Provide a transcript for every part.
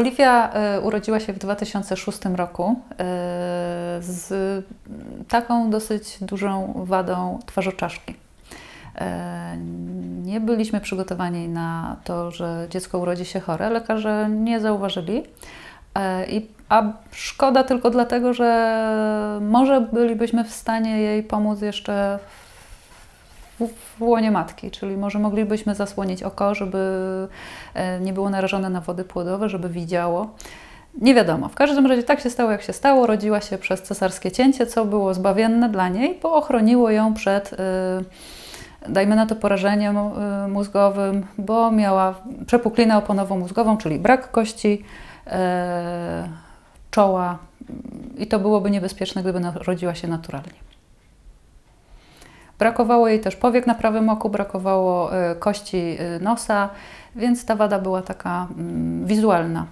Oliwia y, urodziła się w 2006 roku y, z taką dosyć dużą wadą twarzoczaszki. Y, nie byliśmy przygotowani na to, że dziecko urodzi się chore. Lekarze nie zauważyli. I, a szkoda tylko dlatego, że może bylibyśmy w stanie jej pomóc jeszcze w, łonie matki, czyli może moglibyśmy zasłonić oko, żeby nie było narażone na wody płodowe, żeby widziało. Nie wiadomo. W każdym razie tak się stało, jak się stało. Rodziła się przez cesarskie cięcie, co było zbawienne dla niej, bo ochroniło ją przed, dajmy na to, porażeniem mózgowym, bo miała przepuklinę oponowo-mózgową, czyli brak kości czoła i to byłoby niebezpieczne, gdyby rodziła się naturalnie. Brakowało jej też powiek na prawym oku, brakowało kości nosa, więc ta wada była taka mm, wizualna,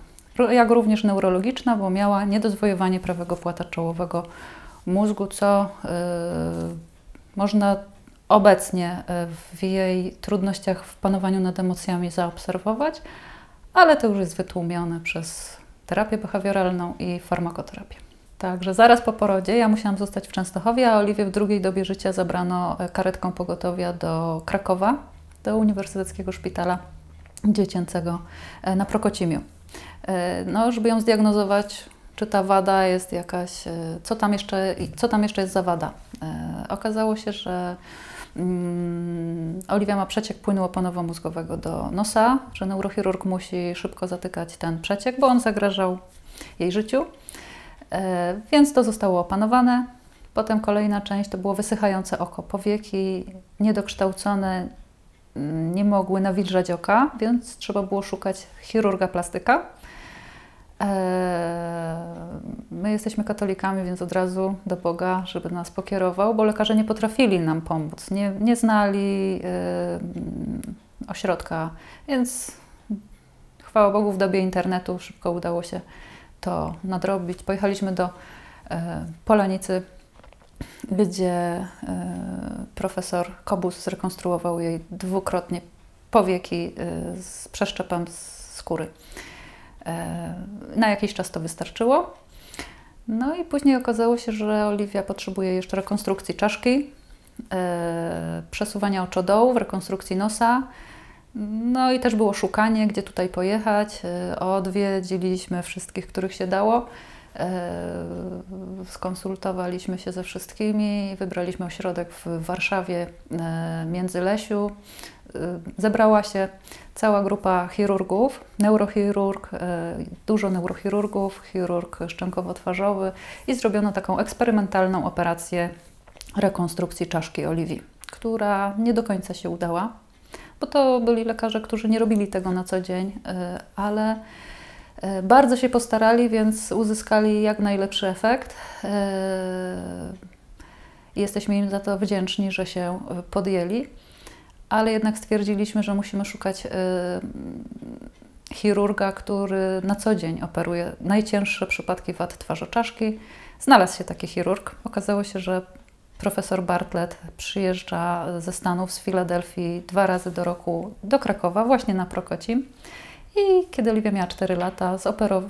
jak również neurologiczna, bo miała niedozwojowanie prawego płata czołowego mózgu, co y, można obecnie w jej trudnościach w panowaniu nad emocjami zaobserwować, ale to już jest wytłumione przez terapię behawioralną i farmakoterapię. Także zaraz po porodzie ja musiałam zostać w Częstochowie, a Oliwię w drugiej dobie życia zabrano karetką pogotowia do Krakowa, do Uniwersyteckiego Szpitala Dziecięcego na Prokocimiu. No, żeby ją zdiagnozować, czy ta wada jest jakaś, co tam jeszcze, co tam jeszcze jest za wada. Okazało się, że Mm, Oliwia ma przeciek płynu oponowo-mózgowego do nosa, że neurochirurg musi szybko zatykać ten przeciek, bo on zagrażał jej życiu. E, więc to zostało opanowane. Potem kolejna część to było wysychające oko. Powieki niedokształcone mm, nie mogły nawilżać oka, więc trzeba było szukać chirurga plastyka. E, my jesteśmy katolikami, więc od razu do Boga, żeby nas pokierował, bo lekarze nie potrafili nam pomóc, nie, nie znali e, ośrodka, więc chwała Bogu w dobie internetu szybko udało się to nadrobić. Pojechaliśmy do e, Polanicy, gdzie profesor Kobus zrekonstruował jej dwukrotnie powieki z przeszczepem skóry. Na jakiś czas to wystarczyło. No i później okazało się, że Oliwia potrzebuje jeszcze rekonstrukcji czaszki, e, przesuwania oczodołów, rekonstrukcji nosa. No i też było szukanie, gdzie tutaj pojechać. E, odwiedziliśmy wszystkich, których się dało. E, skonsultowaliśmy się ze wszystkimi, wybraliśmy ośrodek w Warszawie, Międzylesiu. Zebrała się cała grupa chirurgów, neurochirurg, e, dużo neurochirurgów, chirurg szczękowo-twarzowy i zrobiono taką eksperymentalną operację rekonstrukcji czaszki Oliwii, która nie do końca się udała, bo to byli lekarze, którzy nie robili tego na co dzień, e, ale e, bardzo się postarali, więc uzyskali jak najlepszy efekt. Jesteśmy im za to wdzięczni, że się podjęli ale jednak stwierdziliśmy, że musimy szukać y, chirurga, który na co dzień operuje najcięższe przypadki wad twarzoczaszki. Znalazł się taki chirurg. Okazało się, że profesor Bartlett przyjeżdża ze Stanów, z Filadelfii dwa razy do roku do Krakowa, właśnie na Prokocim. I kiedy Oliwia miała 4 lata,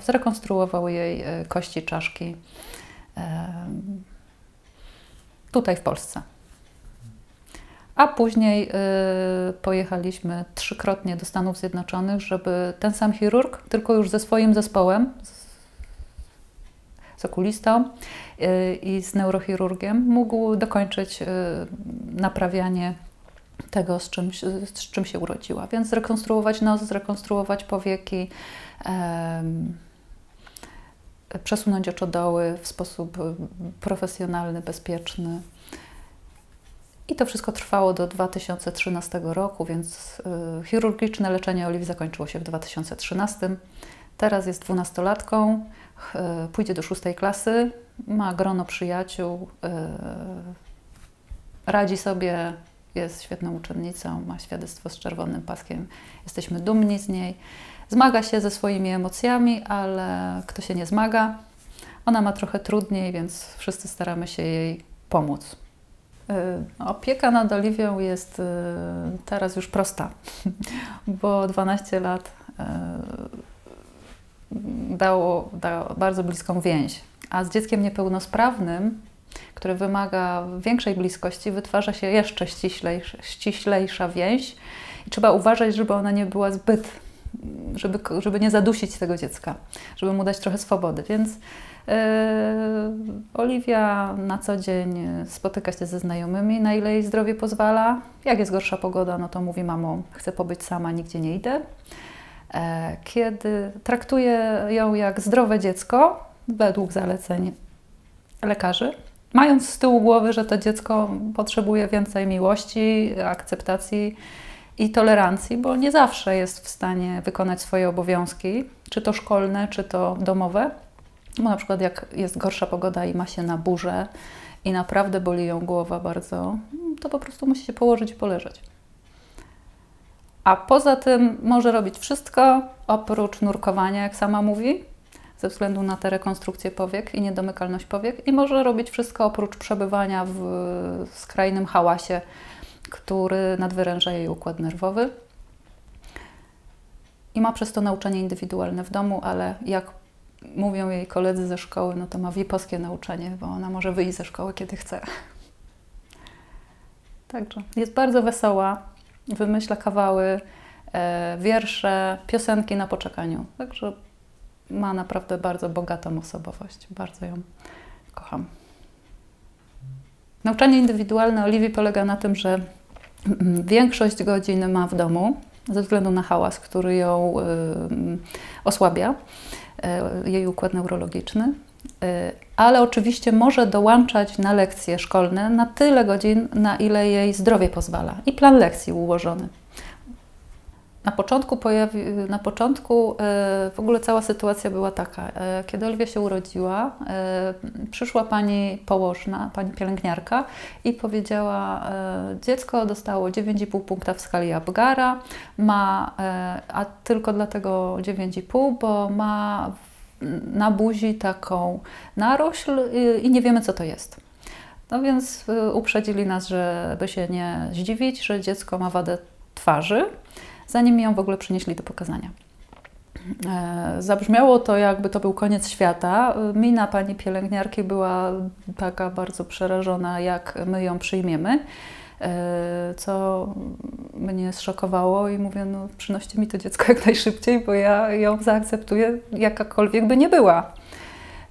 zrekonstruował jej y, kości czaszki tutaj w Polsce a później y, pojechaliśmy trzykrotnie do Stanów Zjednoczonych, żeby ten sam chirurg, tylko już ze swoim zespołem, z, okulistą y, i z neurochirurgiem, mógł dokończyć y, naprawianie tego, z czym, z czym się urodziła. Więc zrekonstruować nos, zrekonstruować powieki, przesunąć oczodoły w sposób profesjonalny, bezpieczny. I to wszystko trwało do 2013 roku, więc y, chirurgiczne leczenie Oliwii zakończyło się w 2013. Teraz jest dwunastolatką, y, pójdzie do szóstej klasy, ma grono przyjaciół, y, radzi sobie, jest świetną uczennicą, ma świadectwo z czerwonym paskiem. Jesteśmy dumni z niej. Zmaga się ze swoimi emocjami, ale kto się nie zmaga, ona ma trochę trudniej, więc wszyscy staramy się jej pomóc. Y, opieka nad Oliwią jest teraz już prosta, bo 12 lat dało, dało bardzo bliską więź. A z dzieckiem niepełnosprawnym, które wymaga większej bliskości, wytwarza się jeszcze ściślejsza, ściślejsza więź i trzeba uważać, żeby ona nie była zbyt, żeby, żeby nie zadusić tego dziecka, żeby mu dać trochę swobody. Więc yy, Oliwia na co dzień spotyka się ze znajomymi, na ile jej zdrowie pozwala. Jak jest gorsza pogoda, no to mówi mamo, chcę pobyć sama, nigdzie nie idę. E, kiedy traktuje ją jak zdrowe dziecko, według zaleceń lekarzy, mając z tyłu głowy, że to dziecko potrzebuje więcej miłości, akceptacji i tolerancji, bo nie zawsze jest w stanie wykonać swoje obowiązki, czy to szkolne, czy to domowe. Bo na przykład jak jest gorsza pogoda i ma się na burzę i naprawdę boli ją głowa bardzo, to po prostu musi się położyć i poleżeć. A poza tym może robić wszystko oprócz nurkowania, jak sama mówi, ze względu na te rekonstrukcje powiek i niedomykalność powiek, i może robić wszystko oprócz przebywania w skrajnym hałasie, który nadwyręża jej układ nerwowy. I ma przez to nauczanie indywidualne w domu, ale jak mówią jej koledzy ze szkoły, no to ma wiposkie nauczanie, bo ona może wyjść ze szkoły, kiedy chce. Także jest bardzo wesoła, wymyśla kawały, e, wiersze, piosenki na poczekaniu. Także ma naprawdę bardzo bogatą osobowość. Bardzo ją kocham. Nauczanie indywidualne Oliwii polega na tym, że większość godzin ma w domu ze względu na hałas, który ją osłabia, y, jej układ neurologiczny. Y, ale oczywiście może dołączać na lekcje szkolne na tyle godzin, na ile jej zdrowie pozwala i plan lekcji ułożony. Na początku, pojawi, na początku e, w ogóle cała sytuacja była taka. E, kiedy Olwia się urodziła, przyszła pani położna, pani pielęgniarka i powiedziała, dziecko dostało 9,5 punkta w skali Apgara, ma, a tylko dlatego 9,5, bo ma na buzi taką narośl i nie wiemy, co to jest. No więc uprzedzili nas, żeby się nie zdziwić, że dziecko ma wadę twarzy zanim ją w ogóle przynieśli do pokazania. E, zabrzmiało to, jakby to był koniec świata. Mina pani pielęgniarki była taka bardzo przerażona, jak my ją przyjmiemy, co mnie zszokowało i mówię, no przynoście mi to dziecko jak najszybciej, bo ja ją zaakceptuję, jakakolwiek by nie była.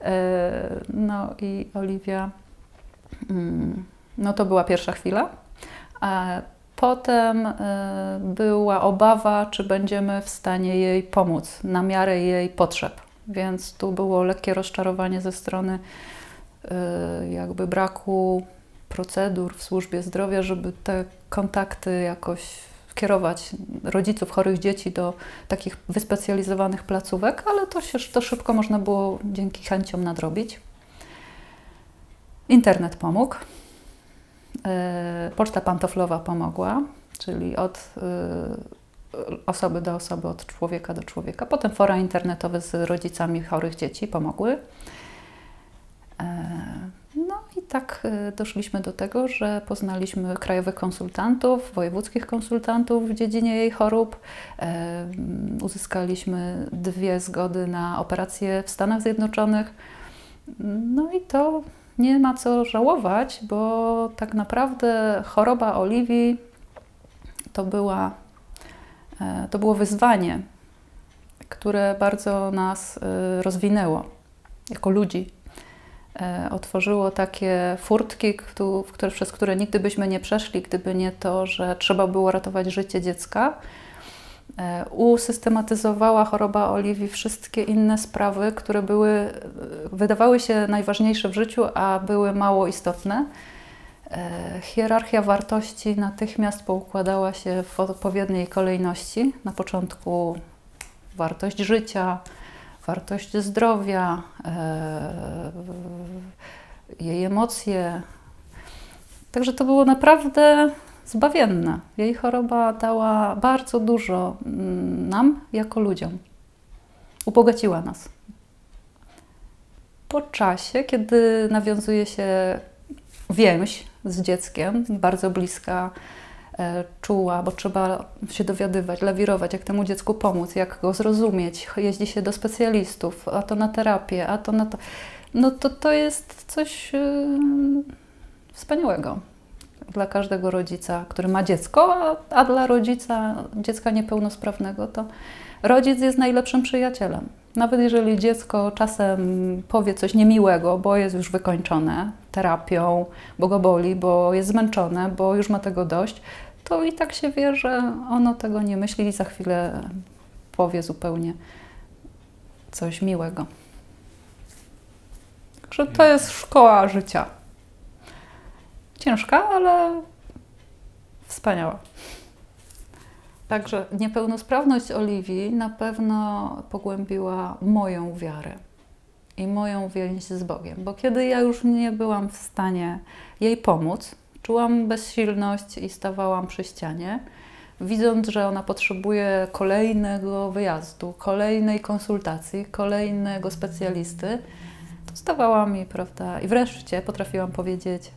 E, no i Oliwia, mm, no to była pierwsza chwila. Potem y, była obawa, czy będziemy w stanie jej pomóc na miarę jej potrzeb. Więc tu było lekkie rozczarowanie ze strony jakby braku procedur w służbie zdrowia, żeby te kontakty jakoś kierować rodziców chorych dzieci do takich wyspecjalizowanych placówek, ale to się to szybko można było dzięki chęciom nadrobić. Internet pomógł. E, poczta pantoflowa pomogła, czyli od e, osoby do osoby, od człowieka do człowieka. Potem fora internetowe z rodzicami chorych dzieci pomogły. E, tak doszliśmy do tego, że poznaliśmy krajowych konsultantów, wojewódzkich konsultantów w dziedzinie jej chorób. Uzyskaliśmy dwie zgody na operacje w Stanach Zjednoczonych. No i to nie ma co żałować, bo tak naprawdę choroba Oliwii to, była, e, to było wyzwanie, które bardzo nas e, rozwinęło jako ludzi. E, otworzyło takie furtki, przez które nigdy byśmy nie przeszli, gdyby nie to, że trzeba było ratować życie dziecka E, usystematyzowała choroba Oliwii wszystkie inne sprawy, które były, wydawały się najważniejsze w życiu, a były mało istotne. E, hierarchia wartości natychmiast poukładała się w odpowiedniej kolejności. Na początku wartość życia, wartość zdrowia, e, jej emocje. Także to było naprawdę zbawienne. Jej choroba dała bardzo dużo mm, nam jako ludziom. Ubogaciła nas. Po czasie, kiedy nawiązuje się więź z dzieckiem, bardzo bliska, czuła, bo trzeba się dowiadywać, lawirować, jak temu dziecku pomóc, jak go zrozumieć. Jeździ się do specjalistów, a to na terapię, a to na to. No to to jest coś yy, wspaniałego dla każdego rodzica, który ma dziecko, a, a dla rodzica dziecka niepełnosprawnego to rodzic jest najlepszym przyjacielem. Nawet jeżeli dziecko czasem powie coś niemiłego, bo jest już wykończone terapią, bo go boli, bo jest zmęczone, bo już ma tego dość, to i tak się wie, że ono tego nie myśli i za chwilę powie zupełnie coś miłego. Także to jest szkoła życia. Ciężka, ale wspaniała. Także niepełnosprawność Oliwii na pewno pogłębiła moją wiarę i moją więź z Bogiem, bo kiedy ja już nie byłam w stanie jej pomóc, czułam bezsilność i stawałam przy ścianie, widząc, że ona potrzebuje kolejnego wyjazdu, kolejnej konsultacji, kolejnego specjalisty, stawałam mi, prawda, i wreszcie potrafiłam powiedzieć: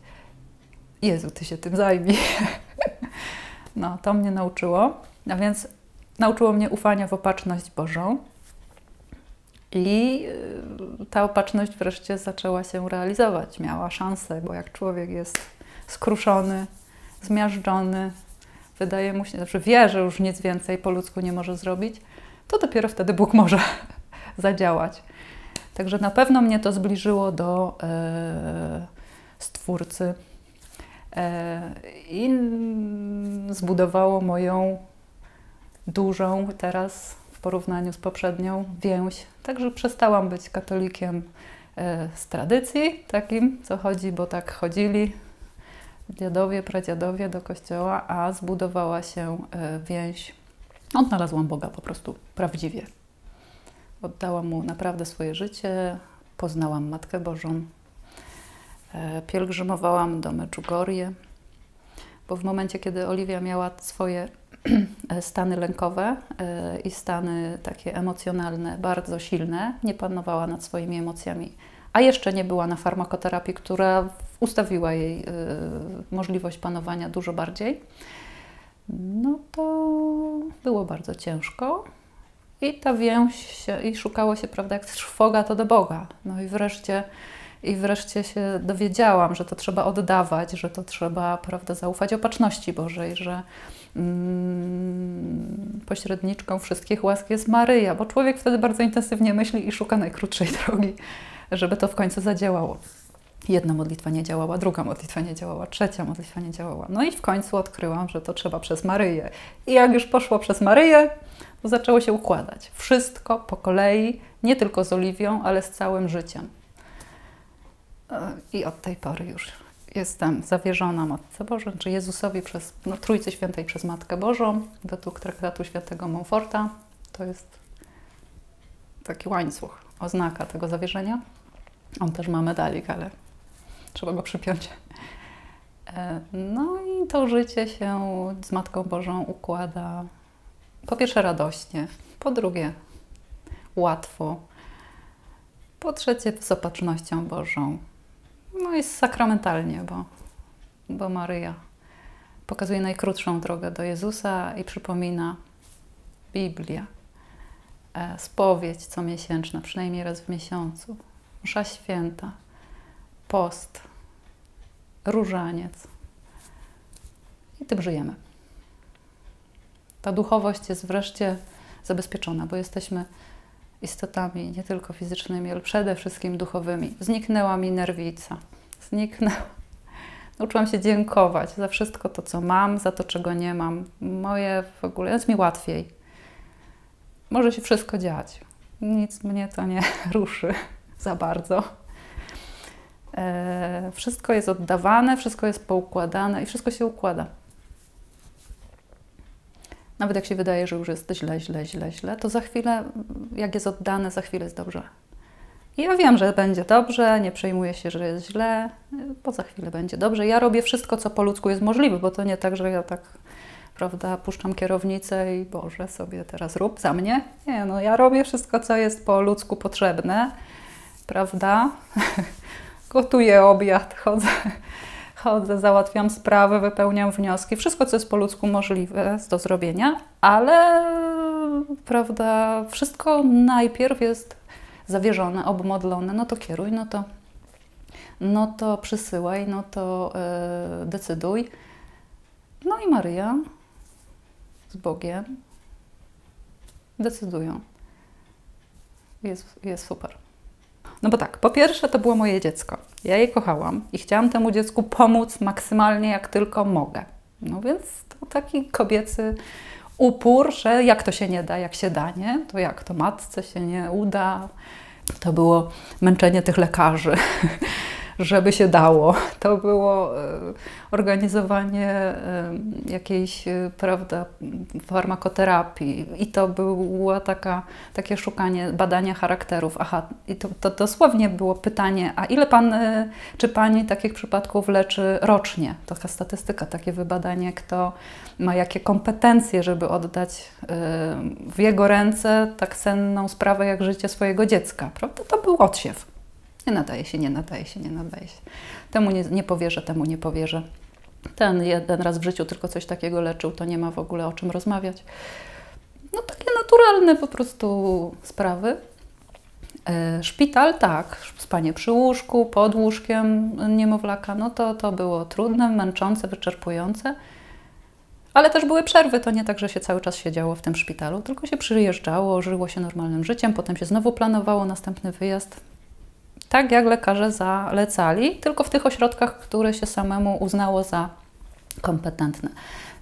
Jezu, ty się tym zajmij. No, to mnie nauczyło. A więc nauczyło mnie ufania w opatrzność Bożą. I y, ta opatrzność wreszcie zaczęła się realizować. Miała szansę, bo jak człowiek jest skruszony, zmiażdżony, wydaje mu się, znaczy wie, że już nic więcej po ludzku nie może zrobić, to dopiero wtedy Bóg może zadziałać. Także na pewno mnie to zbliżyło do e, Stwórcy e, i zbudowało moją dużą teraz w porównaniu z poprzednią więź. Także przestałam być katolikiem e, z tradycji, takim, co chodzi, bo tak chodzili dziadowie, pradziadowie do kościoła, a zbudowała się e, więź. Odnalazłam Boga po prostu prawdziwie. Oddałam Mu naprawdę swoje życie, poznałam Matkę Bożą, e, pielgrzymowałam do Meczugorje, bo w momencie, kiedy Oliwia miała swoje stany lękowe e, i stany takie emocjonalne bardzo silne, nie panowała nad swoimi emocjami, a jeszcze nie była na farmakoterapii, która ustawiła jej e, możliwość panowania dużo bardziej, no to było bardzo ciężko. I ta więź się, i szukało się, prawda, jak trwoga to do Boga. No i wreszcie i wreszcie się dowiedziałam, że to trzeba oddawać, że to trzeba prawda, zaufać opatrzności Bożej, że mm, pośredniczką wszystkich łask jest Maryja, bo człowiek wtedy bardzo intensywnie myśli i szuka najkrótszej drogi, żeby to w końcu zadziałało. Jedna modlitwa nie działała, druga modlitwa nie działała, trzecia modlitwa nie działała. No i w końcu odkryłam, że to trzeba przez Maryję. I jak już poszło przez Maryję, to zaczęło się układać. Wszystko po kolei, nie tylko z Oliwią, ale z całym życiem. I od tej pory już jestem zawierzona Matce Bożej, czy Jezusowi przez no, Trójcy Świętej przez Matkę Bożą, według traktatu świętego Montforta. To jest taki łańcuch, oznaka tego zawierzenia. On też ma medalik, ale trzeba go przypiąć. E, no i to życie się z Matką Bożą układa po pierwsze radośnie, po drugie łatwo, po trzecie z opatrznością Bożą, no jest sakramentalnie, bo, bo Maryja pokazuje najkrótszą drogę do Jezusa i przypomina Biblia, e, spowiedź comiesięczna, przynajmniej raz w miesiącu, msza święta, post, różaniec. I tym żyjemy. Ta duchowość jest wreszcie zabezpieczona, bo jesteśmy istotami nie tylko fizycznymi, ale przede wszystkim duchowymi. Zniknęła mi nerwica. Zniknęła. Nauczyłam się dziękować za wszystko to, co mam, za to, czego nie mam. Moje w ogóle jest mi łatwiej. Może się wszystko dziać. Nic mnie to nie ruszy za bardzo. E, wszystko jest oddawane, wszystko jest poukładane i wszystko się układa. Nawet jak się wydaje, że już jest źle, źle, źle, źle, to za chwilę, jak jest oddane, za chwilę jest dobrze. I ja wiem, że będzie dobrze, nie przejmuję się, że jest źle, bo za chwilę będzie dobrze. Ja robię wszystko, co po ludzku jest możliwe, bo to nie tak, że ja tak, prawda, puszczam kierownicę i Boże, sobie teraz rób za mnie. Nie, no ja robię wszystko, co jest po ludzku potrzebne, prawda? Gotuję obiad, chodzę, chodzę, załatwiam sprawy, wypełniam wnioski, wszystko, co jest po ludzku możliwe do zrobienia, ale prawda, wszystko najpierw jest zawierzone, obmodlone, no to kieruj, no to, no to przysyłaj, no to yy, decyduj. No i Maryja z Bogiem decydują. Jest, jest super. No bo tak, po pierwsze to było moje dziecko. Ja je kochałam i chciałam temu dziecku pomóc maksymalnie jak tylko mogę. No więc to taki kobiecy upór, że jak to się nie da, jak się da, nie? To jak to matce się nie uda. To było męczenie tych lekarzy. żeby się dało. To było e, organizowanie e, jakiejś, e, prawda, farmakoterapii i to było taka, takie szukanie, badania charakterów. Aha, i to, to dosłownie było pytanie, a ile pan, czy pani takich przypadków leczy rocznie? Taka statystyka, takie wybadanie, kto ma jakie kompetencje, żeby oddać w jego ręce tak senną sprawę jak życie swojego dziecka, prawda? To był odsiew. Nie nadaje się, nie nadaje się, nie nadaje się. Temu nie, nie powierzę, temu nie powierzę. Ten jeden raz w życiu tylko coś takiego leczył, to nie ma w ogóle o czym rozmawiać. No takie naturalne po prostu sprawy. E, szpital, tak, spanie przy łóżku, pod łóżkiem niemowlaka, no to, to było trudne, męczące, wyczerpujące. Ale też były przerwy, to nie tak, że się cały czas siedziało w tym szpitalu, tylko się przyjeżdżało, żyło się normalnym życiem, potem się znowu planowało następny wyjazd tak jak lekarze zalecali, tylko w tych ośrodkach, które się samemu uznało za kompetentne.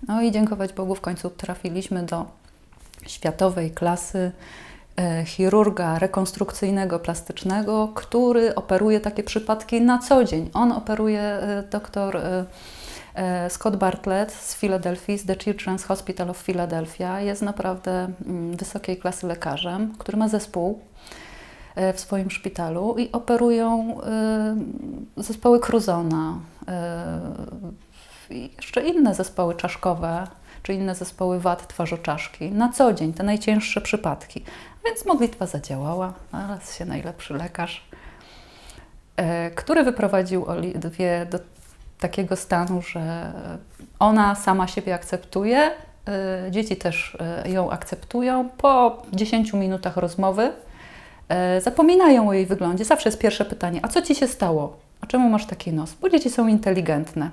No i dziękować Bogu w końcu trafiliśmy do światowej klasy e, chirurga rekonstrukcyjnego, plastycznego, który operuje takie przypadki na co dzień. On operuje e, doktor e, Scott Bartlett z Filadelfii, z The Children's Hospital of Philadelphia. Jest naprawdę mm, wysokiej klasy lekarzem, który ma zespół w swoim szpitalu i operują e, zespoły Cruzona e, jeszcze inne zespoły czaszkowe, czy inne zespoły wad twarzoczaszki na co dzień, te najcięższe przypadki. Więc modlitwa zadziałała, znalazł się najlepszy lekarz, który wyprowadził Oliwię do takiego stanu, że ona sama siebie akceptuje, dzieci też ją akceptują. Po 10 minutach rozmowy E, zapominają o jej wyglądzie. Zawsze jest pierwsze pytanie: A co ci się stało? A czemu masz taki nos? Bo dzieci są inteligentne.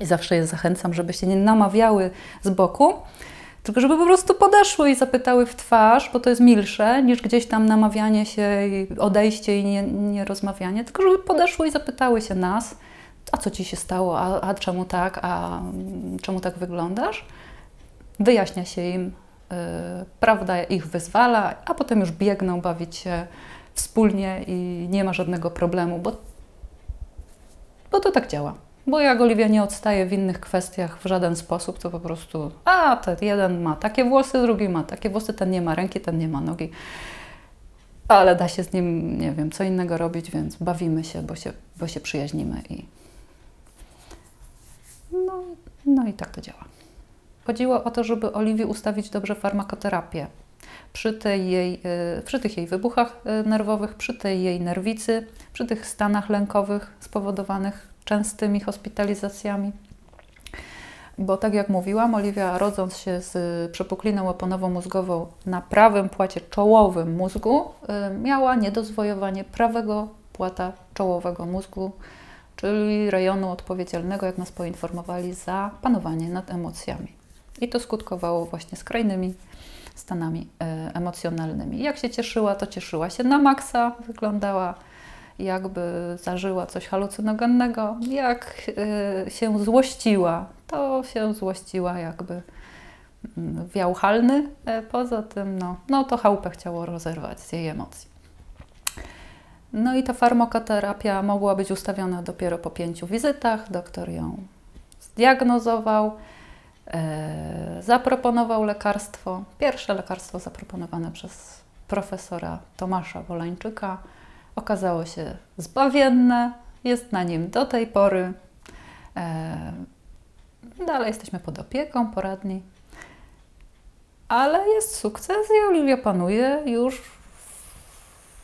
I zawsze je zachęcam, żebyście nie namawiały z boku, tylko żeby po prostu podeszły i zapytały w twarz, bo to jest milsze niż gdzieś tam namawianie się, odejście i nie, nie rozmawianie, tylko żeby podeszły i zapytały się nas, a co ci się stało, a, a czemu tak, a czemu tak wyglądasz? Wyjaśnia się im prawda ich wyzwala, a potem już biegną bawić się wspólnie i nie ma żadnego problemu, bo, bo to tak działa. Bo jak Oliwia nie odstaje w innych kwestiach w żaden sposób, to po prostu, a ten jeden ma takie włosy, drugi ma takie włosy, ten nie ma ręki, ten nie ma nogi. Ale da się z nim, nie wiem, co innego robić, więc bawimy się, bo się, bo się przyjaźnimy i no, no i tak to działa. Chodziło o to, żeby Oliwii ustawić dobrze farmakoterapię. Przy, tej jej, y, przy tych jej wybuchach y, nerwowych, przy tej jej nerwicy, przy tych stanach lękowych spowodowanych częstymi hospitalizacjami. Bo tak jak mówiłam, Oliwia rodząc się z przepukliną łoponowo-mózgową na prawym płacie czołowym mózgu, y, miała niedozwojowanie prawego płata czołowego mózgu, czyli rejonu odpowiedzialnego, jak nas poinformowali, za panowanie nad emocjami. I to skutkowało właśnie skrajnymi stanami e, emocjonalnymi. Jak się cieszyła, to cieszyła się na maksa, wyglądała jakby zażyła coś halucynogennego. Jak e, się złościła, to się złościła jakby mm, wiał halny. E, poza tym, no, no to chałupę chciało rozerwać z jej emocji. No i ta farmakoterapia mogła być ustawiona dopiero po pięciu wizytach. Doktor ją zdiagnozował. E, zaproponował lekarstwo, pierwsze lekarstwo zaproponowane przez profesora Tomasza Wolańczyka. Okazało się zbawienne, jest na nim do tej pory. E, dalej jesteśmy pod opieką, poradni. Ale jest sukces i Oliwia panuje już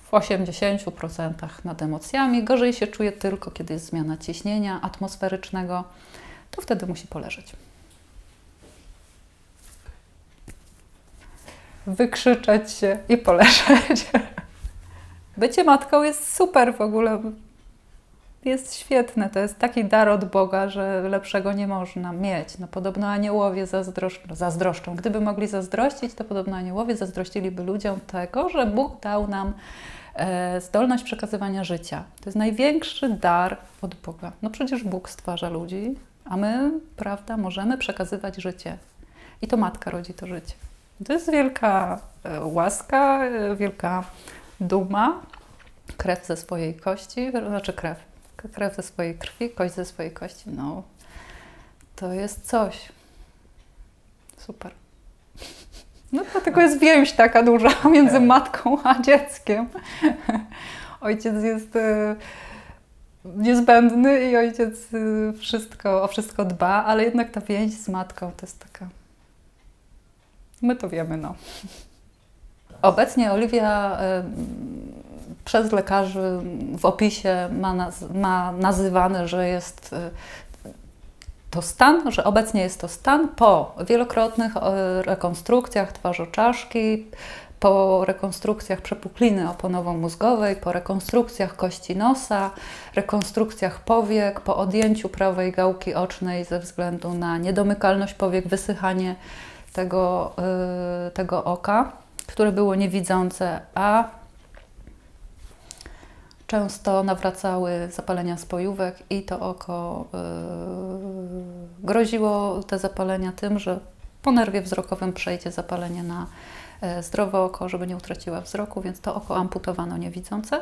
w 80% nad emocjami. Gorzej się czuje tylko, kiedy jest zmiana ciśnienia atmosferycznego, to wtedy musi poleżeć. Wykrzyczeć się i poleżeć. Bycie matką jest super w ogóle. Jest świetne. To jest taki dar od Boga, że lepszego nie można mieć. No, podobno aniołowie zazdroszczą, zazdroszczą. Gdyby mogli zazdrościć, to podobno aniołowie zazdrościliby ludziom tego, że Bóg dał nam e, zdolność przekazywania życia. To jest największy dar od Boga. No przecież Bóg stwarza ludzi, a my, prawda, możemy przekazywać życie. I to matka rodzi to życie. To jest wielka e, łaska, e, wielka duma, krew ze swojej kości, znaczy krew, krew ze swojej krwi, kość ze swojej kości. No, to jest coś. Super. No dlatego jest więź taka duża między matką a dzieckiem. Ojciec jest e, niezbędny i ojciec wszystko, o wszystko dba, ale jednak ta więź z matką to jest taka My to wiemy, no. Obecnie Oliwia y, przez lekarzy w opisie ma, naz ma nazywane, że jest y, to stan, że obecnie jest to stan po wielokrotnych y, rekonstrukcjach twarzoczaszki, po rekonstrukcjach przepukliny oponowo-mózgowej, po rekonstrukcjach kości nosa, rekonstrukcjach powiek, po odjęciu prawej gałki ocznej ze względu na niedomykalność powiek, wysychanie tego, y, tego oka, które było niewidzące, a często nawracały zapalenia spojówek i to oko y, groziło te zapalenia tym, że po nerwie wzrokowym przejdzie zapalenie na y, zdrowe oko, żeby nie utraciła wzroku, więc to oko amputowano niewidzące.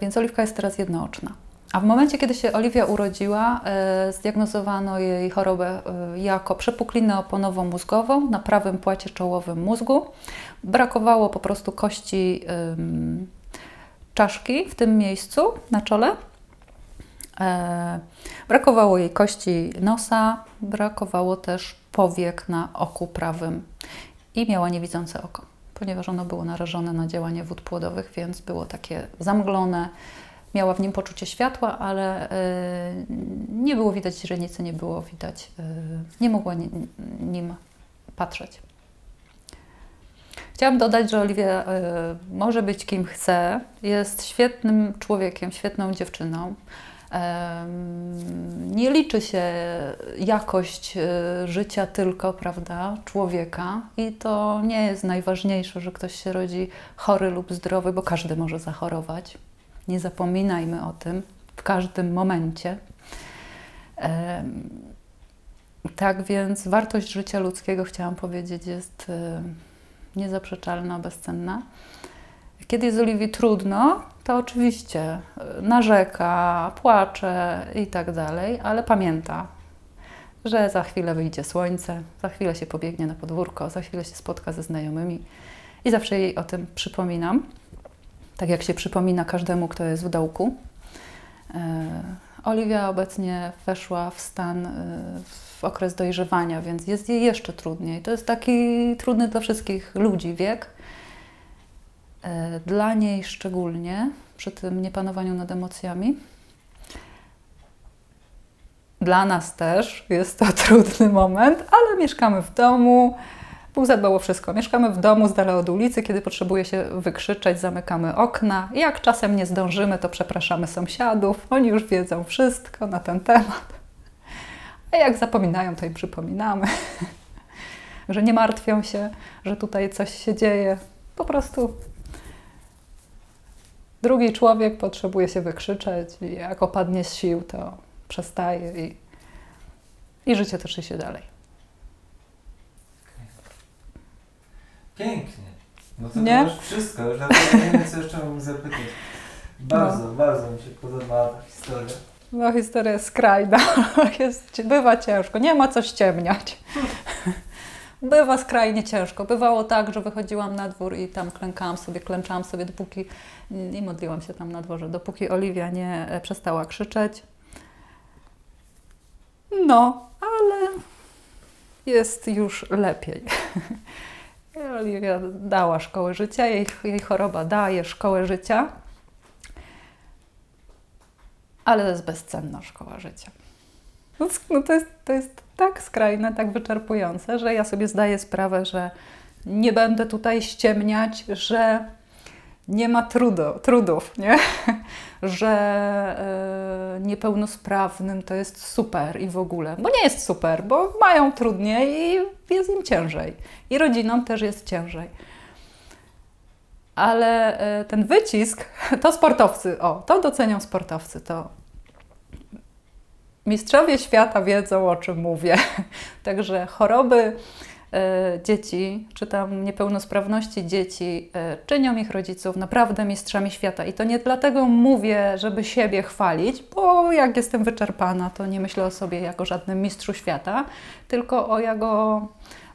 Więc oliwka jest teraz jednooczna. A w momencie, kiedy się Oliwia urodziła, e, zdiagnozowano jej chorobę e, jako przepuklinę oponowo-mózgową na prawym płacie czołowym mózgu. Brakowało po prostu kości czaszki w tym miejscu na czole. E, brakowało jej kości nosa, brakowało też powiek na oku prawym i miała niewidzące oko, ponieważ ono było narażone na działanie wód płodowych, więc było takie zamglone, Miała w nim poczucie światła, ale y, nie było widać źrenicy, nie było widać, y, nie mogła nim patrzeć. Chciałam dodać, że Oliwia y, może być kim chce, jest świetnym człowiekiem, świetną dziewczyną. Nie liczy się jakość życia tylko, prawda, człowieka i to nie jest najważniejsze, że ktoś się rodzi chory lub zdrowy, bo każdy może zachorować. Nie zapominajmy o tym w każdym momencie. Tak więc wartość życia ludzkiego, chciałam powiedzieć, jest niezaprzeczalna, bezcenna. Kiedy jest Oliwii trudno, to oczywiście e, narzeka, płacze i tak dalej, ale pamięta, że za chwilę wyjdzie słońce, za chwilę się pobiegnie na podwórko, za chwilę się spotka ze znajomymi i zawsze jej o tym przypominam tak jak się przypomina każdemu, kto jest w dołku. E, Oliwia obecnie weszła w stan, e, w okres dojrzewania, więc jest jej jeszcze trudniej. To jest taki trudny dla wszystkich ludzi wiek. E, dla niej szczególnie, przy tym niepanowaniu nad emocjami. Dla nas też jest to trudny moment, ale mieszkamy w domu, Bóg zadbał o wszystko. Mieszkamy w domu z dala od ulicy, kiedy potrzebuje się wykrzyczeć, zamykamy okna. Jak czasem nie zdążymy, to przepraszamy sąsiadów. Oni już wiedzą wszystko na ten temat. A jak zapominają, to im przypominamy, że nie martwią się, że tutaj coś się dzieje. Po prostu drugi człowiek potrzebuje się wykrzyczeć i jak opadnie z sił, to przestaje i, i życie toczy się dalej. Pięknie. No to, nie? już wszystko, już nawet nie wiem, co jeszcze mam zapytać. Bardzo, no. bardzo mi się podobała ta historia. No historia jest skrajna, jest, bywa ciężko, nie ma co ściemniać. Bywa skrajnie ciężko. Bywało tak, że wychodziłam na dwór i tam klękałam sobie, klęczałam sobie, dopóki nie modliłam się tam na dworze, dopóki Oliwia nie e, przestała krzyczeć. No, ale jest już lepiej. Oliwia dała szkołę życia, jej, jej choroba daje szkołę życia, ale to jest bezcenna szkoła życia. No, no to, jest, to jest tak skrajne, tak wyczerpujące, że ja sobie zdaję sprawę, że nie będę tutaj ściemniać, że nie ma trudo, trudów, nie? że y, niepełnosprawnym to jest super i w ogóle. Bo nie jest super, bo mają trudniej i jest im ciężej. I rodzinom też jest ciężej. Ale y, ten wycisk to sportowcy, o, to docenią sportowcy, to mistrzowie świata wiedzą, o czym mówię. Także choroby E, dzieci, czy tam niepełnosprawności dzieci e, czynią ich rodziców naprawdę mistrzami świata. I to nie dlatego mówię, żeby siebie chwalić, bo jak jestem wyczerpana, to nie myślę o sobie jako żadnym mistrzu świata, tylko o jego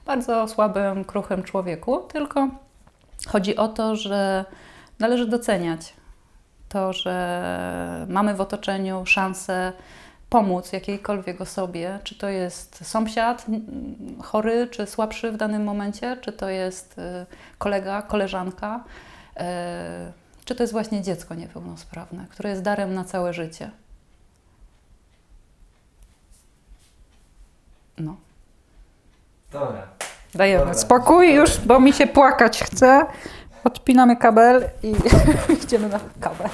bardzo słabym, kruchym człowieku. Tylko chodzi o to, że należy doceniać to, że mamy w otoczeniu szansę pomóc jakiejkolwiek osobie, czy to jest sąsiad chory, czy słabszy w danym momencie, czy to jest y, kolega, koleżanka, y, czy to jest właśnie dziecko niepełnosprawne, które jest darem na całe życie. No. Dobra. Dajemy Dobra. spokój już, bo mi się płakać chce. Odpinamy kabel i idziemy na kabel.